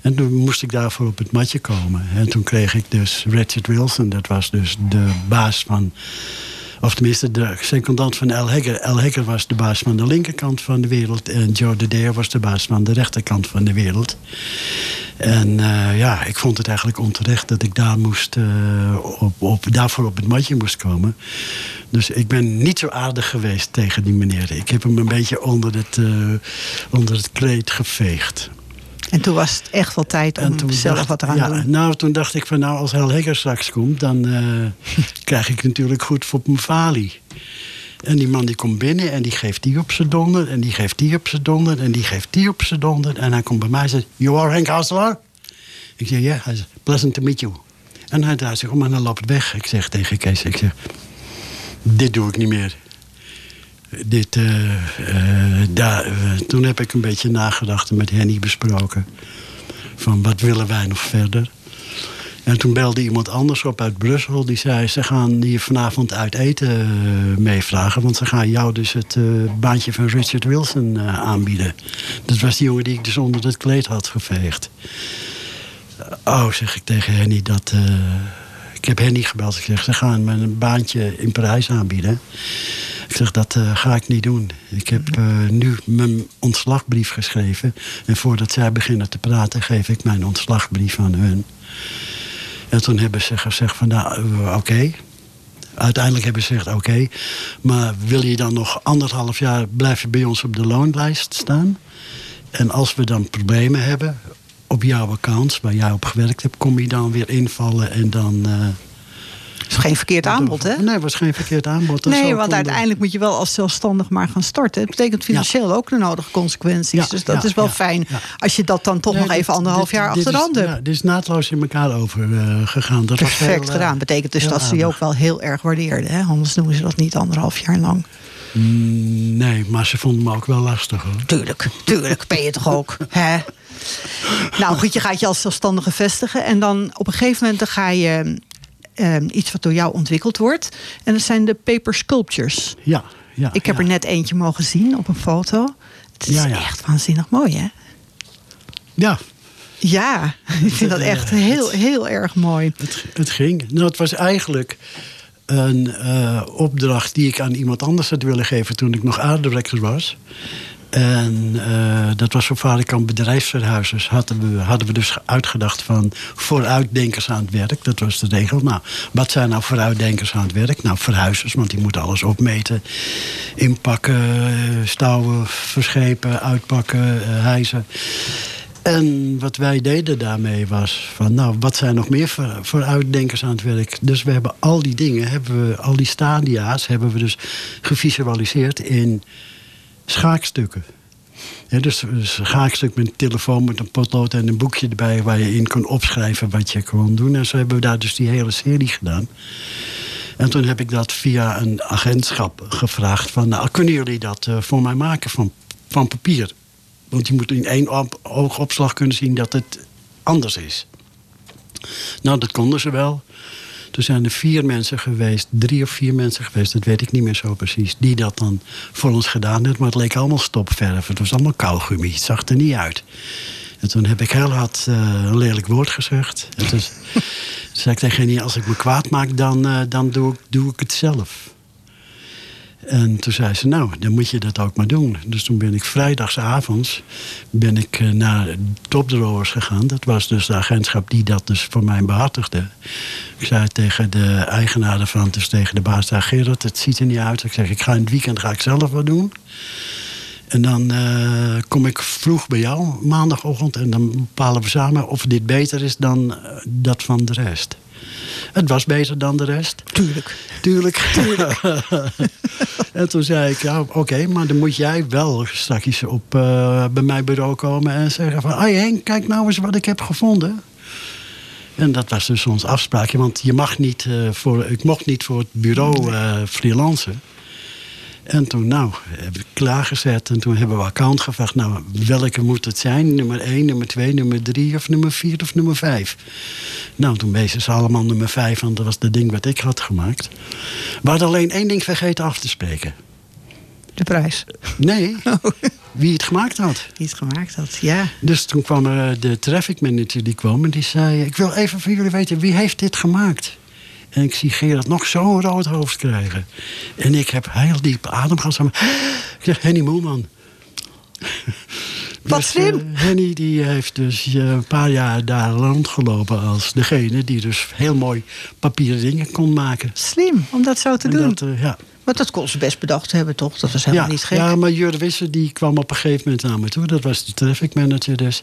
En toen moest ik daarvoor op het matje komen. En toen kreeg ik dus Richard Wilson, dat was dus de baas van of tenminste, de secondant van El Hegger. El Hegger was de baas van de linkerkant van de wereld. En Joe de was de baas van de rechterkant van de wereld. En eh, ja, ik vond het eigenlijk onterecht dat ik daar moest, eh, op, op, daarvoor op het matje moest komen. Dus ik ben niet zo aardig geweest tegen die meneer. Ik heb hem een beetje onder het, eh, onder het kleed geveegd. En toen was het echt wel tijd om zelf dacht- wat te gaan ja, doen. Nou, toen dacht ik van nou, als Hel Hegger straks komt, dan eh, krijg ik natuurlijk goed voor mijn falie. En die man die komt binnen en die geeft die op zijn donder. En die geeft die op zijn donder. En die geeft die op zijn donder. En hij komt bij mij en zegt, you are Henk Hasselaar? Ik zeg, ja. Hij zegt, pleasant to meet you. En hij draait zich om en hij loopt weg. Ik zeg tegen Kees, ik zeg, dit doe ik niet meer. Dit, eh, eh, eh, toen heb ik een beetje nagedacht en met Henny besproken. Van wat willen wij nog verder? En toen belde iemand anders op uit Brussel. Die zei, ze gaan hier vanavond uit eten meevragen. Want ze gaan jou dus het baantje van Richard Wilson aanbieden. Dat was die jongen die ik dus onder het kleed had geveegd. oh, zeg ik tegen Henny, dat... ik heb Henny gebeld. Ik zeg, ze gaan me een baantje in Parijs aanbieden. Ik zeg, dat eh, ga ik niet doen. Ik heb eh, nu mijn ontslagbrief geschreven. En voordat zij beginnen te praten, geef ik mijn ontslagbrief aan hun. En toen hebben ze gezegd van, nou, eh, oké. Uiteindelijk hebben ze gezegd, oké. maar wil je dan nog anderhalf jaar blijven bij ons op de loonlijst staan? En als we dan problemen hebben op jouw account, waar jij op gewerkt hebt... kom je dan weer invallen en dan... eh, is geen verkeerd aanbod, hè? Nee, het was geen verkeerd aanbod. Dat Nee, want uiteindelijk moet je wel als zelfstandig maar gaan starten. Het betekent financieel ook de nodige consequenties. Ja, dus dat ja, is wel fijn als je dat dan toch Nee, nog even anderhalf dit- jaar achter de hand hebt. Ja, dit is naadloos in elkaar over eh, gegaan. Dat was Perfect heel, eh, gedaan. Betekent dus dat ze je ook wel heel erg waardeerden. Hè? Anders doen ze dat niet anderhalf jaar lang. Nee, maar ze vonden me ook wel lastig hoor. Tuurlijk, tuurlijk ben je toch ook. Hè? Nou goed, je gaat je als zelfstandige vestigen. En dan op een gegeven moment dan ga je eh, iets wat door jou ontwikkeld wordt. En dat zijn de paper sculptures. Ja, ja. Ik heb ja. er net eentje mogen zien op een foto. Het is Ja, ja. echt waanzinnig mooi, hè? Ja, Ja, ik vind dat echt heel, heel erg mooi. het, het ging. Nou, het was eigenlijk een eh, opdracht die ik aan iemand anders had willen geven toen ik nog aarddirector was. En eh, dat was voor vaderkamp bedrijfsverhuizers. Hadden we, hadden we dus uitgedacht van vooruitdenkers aan het werk. Dat was de regel. Nou, wat zijn nou vooruitdenkers aan het werk? Nou, verhuizers, want die moeten alles opmeten. Inpakken, eh, stouwen, verschepen, uitpakken, hijsen. En wat wij deden daarmee was van, nou, wat zijn nog meer voor- vooruitdenkers aan het werk? Dus we hebben al die dingen, hebben we, al die stadia's, hebben we dus gevisualiseerd in schaakstukken. Dus een schaakstuk met een telefoon, met een potlood en een boekje erbij waar je in kon opschrijven wat je kon doen. En zo hebben we daar dus die hele serie gedaan. En toen heb ik dat via een agentschap gevraagd van, nou, kunnen jullie dat eh, voor mij maken van, van papier? Want je moet in één op, oogopslag kunnen zien dat het anders is. Nou, dat konden ze wel. Toen zijn er vier mensen geweest, drie of vier mensen geweest, dat weet ik niet meer zo precies, die dat dan voor ons gedaan hebben. Maar het leek allemaal stopverf. Het was allemaal kauwgummi. Het zag er niet uit. En toen heb ik heel hard eh, een lelijk woord gezegd. En toen zei ik tegen hennie, als ik me kwaad maak, dan, eh, dan doe, ik, doe ik het zelf. En toen zei ze, nou, dan moet je dat ook maar doen. Dus toen ben ik vrijdagsavonds ben ik eh, naar Topdrowers gegaan. Dat was dus de agentschap die dat dus voor mij behartigde. Ik zei tegen de eigenaar ervan, dus tegen de baas daar... Het ziet er niet uit. Ik zeg, ik ga in het weekend ga ik zelf wat doen. En dan eh, kom ik vroeg bij jou, maandagochtend... en dan bepalen we samen of dit beter is dan eh, dat van de rest. Het was beter dan de rest. Tuurlijk. Tuurlijk. en toen zei ik, ja, oké, maar dan moet jij wel straks op, eh, bij mijn bureau komen en zeggen van... Henk, kijk nou eens wat ik heb gevonden. En dat was dus ons afspraakje, want je mag niet, eh, voor, ik mocht niet voor het bureau eh freelancen. En toen, nou, heb ik klaargezet. En toen hebben we account gevraagd. Nou, welke moet het zijn? Nummer 1, nummer 2, nummer 3 of nummer 4 of nummer 5? Nou, toen wezen ze allemaal nummer 5, want dat was het ding wat ik had gemaakt. We hadden alleen één ding vergeten af te spreken. De prijs. Nee, wie het gemaakt had. Die het gemaakt had, ja. Dus toen kwam er eh, de traffic manager die kwam en die zei... ik wil even van jullie weten, wie heeft dit gemaakt? En ik zie Gerard nog zo'n rood hoofd krijgen. En ik heb heel diep adem gehad. Ik zeg, Henny Moelman. Wat Dus, slim. eh, Henny die heeft dus eh, een paar jaar daar rondgelopen als degene... die dus heel mooi papieren dingen kon maken. Slim om dat zo te En doen. dat, eh, ja. Want dat kon ze best bedacht hebben, toch? Dat was helemaal ja, niet gek. Ja, maar Jur Wisse die kwam op een gegeven moment naar me toe. Dat was de traffic manager dus.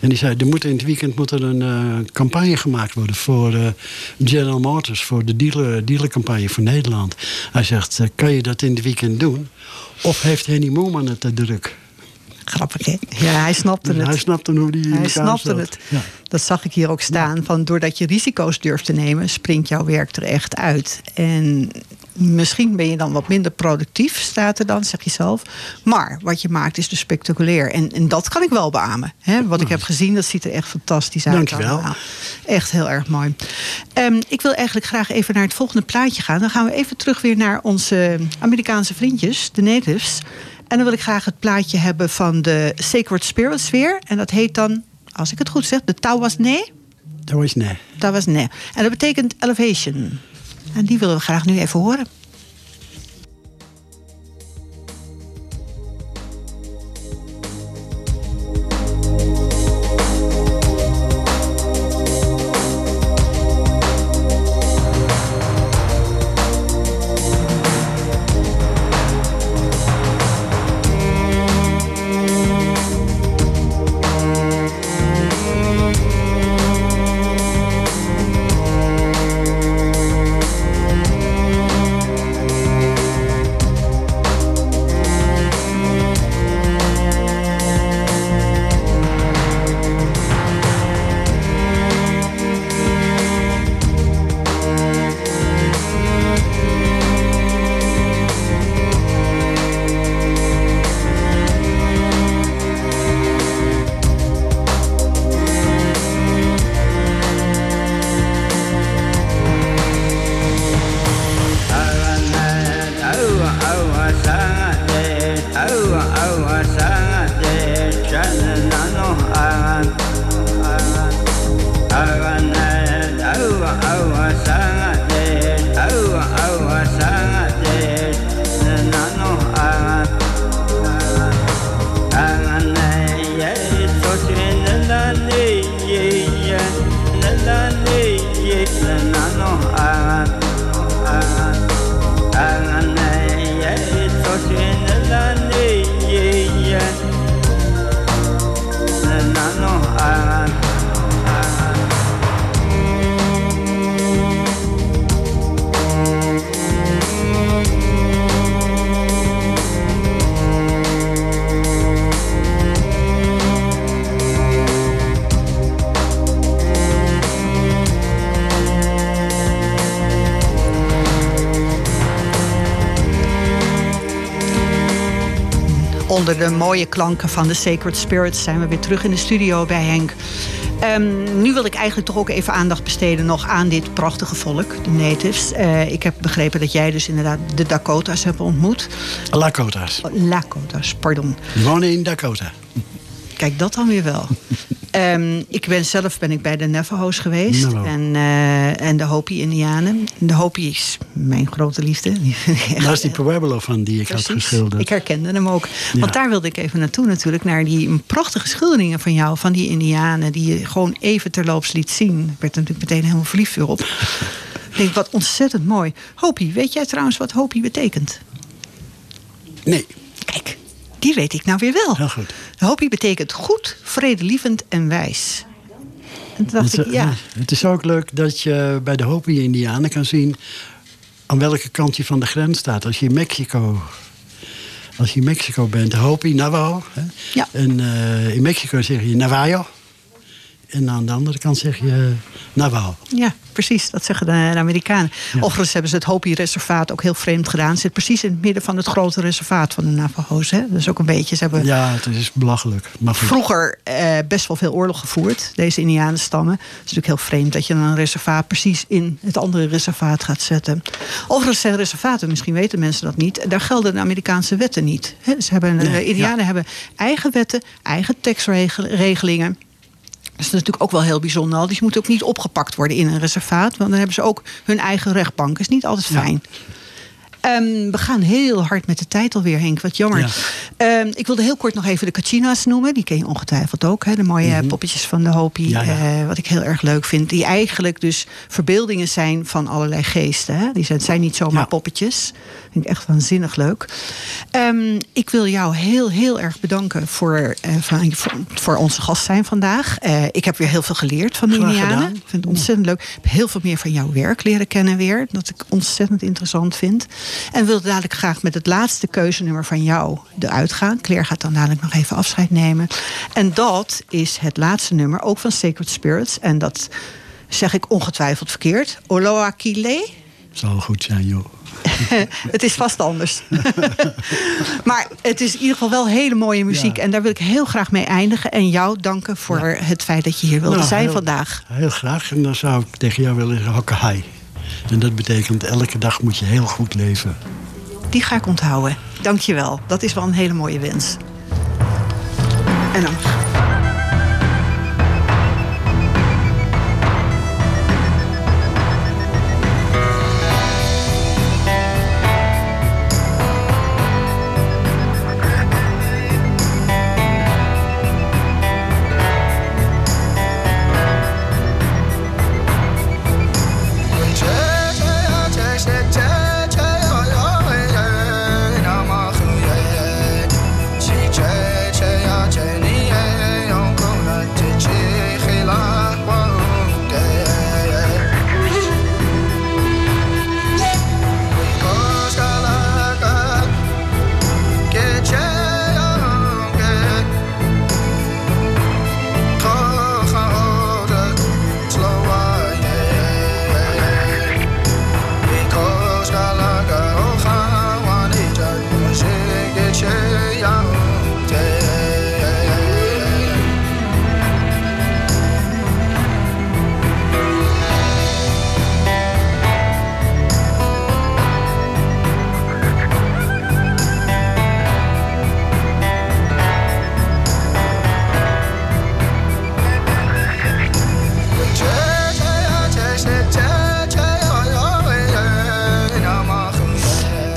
En die zei, er moet in het weekend moet er een eh, campagne gemaakt worden... voor eh, General Motors, voor de dealer, dealercampagne voor Nederland. Hij zegt, eh, kan je dat in het weekend doen? Of heeft Henny Moerman het te druk? Grappig, hè? Ja, hij snapte het. Hij snapte hoe die Hij snapte zat. het. Ja. Dat zag ik hier ook staan. Van doordat je risico's durft te nemen, springt jouw werk er echt uit. En Misschien ben je dan wat minder productief, staat er dan, zeg je zelf. Maar wat je maakt is dus spectaculair. En, en dat kan ik wel beamen. Hè? Wat ik heb gezien, dat ziet er echt fantastisch uit. Dankjewel. allemaal. Echt heel erg mooi. Ehm, ik wil eigenlijk graag even naar het volgende plaatje gaan. Dan gaan we even terug weer naar onze Amerikaanse vriendjes, de natives. En dan wil ik graag het plaatje hebben van de Sacred Spirits weer. En dat heet dan, als ik het goed zeg, de Tawasne. Dat was nee. Tawasne. En dat betekent elevation. En die willen we graag nu even horen. Onder de mooie klanken van de Sacred Spirits zijn we weer terug in de studio bij Henk. Ehm, nu wil ik eigenlijk toch ook even aandacht besteden nog aan dit prachtige volk, de natives. Eh, ik heb begrepen dat jij dus inderdaad de Dakota's hebt ontmoet. Lakota's. Lakota's, pardon. Wonen in Dakota. Kijk, dat dan weer wel. Ehm, ik ben zelf ben ik bij de Navajo's geweest. Navajo. En, eh, en de Hopi-Indianen. De Hopi is mijn grote liefde. Dat is die Pueblo van die ik had geschilderd. Ik herkende hem ook. Ja. Want daar wilde ik even naartoe natuurlijk. Naar die prachtige schilderingen van jou. Van die indianen. Die je gewoon even terloops liet zien. Ik werd er natuurlijk meteen helemaal verliefd weer op. ik denk, wat ontzettend mooi. Hopi, weet jij trouwens wat Hopi betekent? Nee, die weet ik nou weer wel. heel goed. Hopi betekent goed, vredelievend en wijs. En toen dacht Het, ik, eh, ja, het is ook leuk dat je bij de Hopi-Indianen kan zien... aan welke kant je van de grens staat. Als je in Mexico, als je in Mexico bent, Hopi, Navajo. Hè? Ja. En eh, in Mexico zeg je Navajo. En aan de andere kant zeg je Navajo. ja, precies. Dat zeggen de, Amerikanen. Ja. Overigens hebben ze het Hopi-reservaat ook heel vreemd gedaan. Het zit precies in het midden van het grote reservaat van de Navajo's. Hè? Dat is ook een beetje, ze hebben Ja, het is belachelijk. Maar vroeger eh, best wel veel oorlog gevoerd. Deze Indianenstammen. Het is natuurlijk heel vreemd dat je dan een reservaat precies in het andere reservaat gaat zetten. Overigens zijn reservaten, misschien weten mensen dat niet, daar gelden de Amerikaanse wetten niet. Hè, Ze hebben, de Nee, Indianen ja. hebben eigen wetten, eigen tekstregelingen. Dat is natuurlijk ook wel heel bijzonder. al. Die moeten ook niet opgepakt worden in een reservaat. Want dan hebben ze ook hun eigen rechtbank. is niet altijd Ja. Ehm, we gaan heel hard met de tijd alweer, Henk. Wat jammer. Ja. Ehm, ik wilde heel kort nog even de Kachina's noemen. Die ken je ongetwijfeld ook. Hè? De mooie eh, poppetjes van de Hopi. Mhm. Ja, ja. eh, wat ik heel erg leuk vind. Die eigenlijk dus verbeeldingen zijn van allerlei geesten. Hè? Die zijn, zijn niet zomaar poppetjes. Vind ik echt waanzinnig leuk. Ehm, ik wil jou heel, heel erg bedanken voor, eh, van, voor, voor onze gast zijn vandaag. Eh, ik heb weer heel veel geleerd van de Indianen. Ik vind het ontzettend leuk. Ik heb heel veel meer van jouw werk leren kennen weer. Dat ik ontzettend interessant vind. En wil dadelijk graag met het laatste keuzenummer van jou eruit gaan. Claire gaat dan dadelijk nog even afscheid nemen. En dat is het laatste nummer, ook van Sacred Spirits. En dat zeg ik ongetwijfeld verkeerd. Oloakile. Zal goed zijn, joh. het is vast anders. maar het is in ieder geval wel hele mooie muziek. Ja. En daar wil ik heel graag mee eindigen. En jou danken voor het feit dat je hier wilde Nou, zijn heel- vandaag. Heel graag. En dan zou ik tegen jou willen zeggen, hokkahai. En dat betekent elke dag moet je heel goed leven. Die ga ik onthouden. Dank je wel. Dat is wel een hele mooie wens. En dan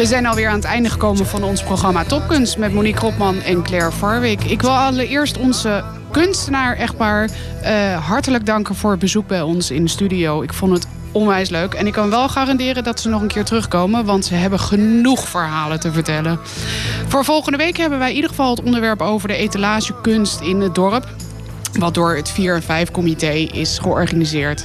We zijn alweer aan het einde gekomen van ons programma Topkunst met Monique Kropman en Claire Varwik. Ik wil allereerst onze kunstenaar-echtpaar eh, hartelijk danken voor het bezoek bij ons in de studio. Ik vond het onwijs leuk. En ik kan wel garanderen dat ze nog een keer terugkomen, want ze hebben genoeg verhalen te vertellen. Voor volgende week hebben wij in ieder geval het onderwerp over de etalagekunst in het dorp. Wat door het 4 en 5 comité is georganiseerd.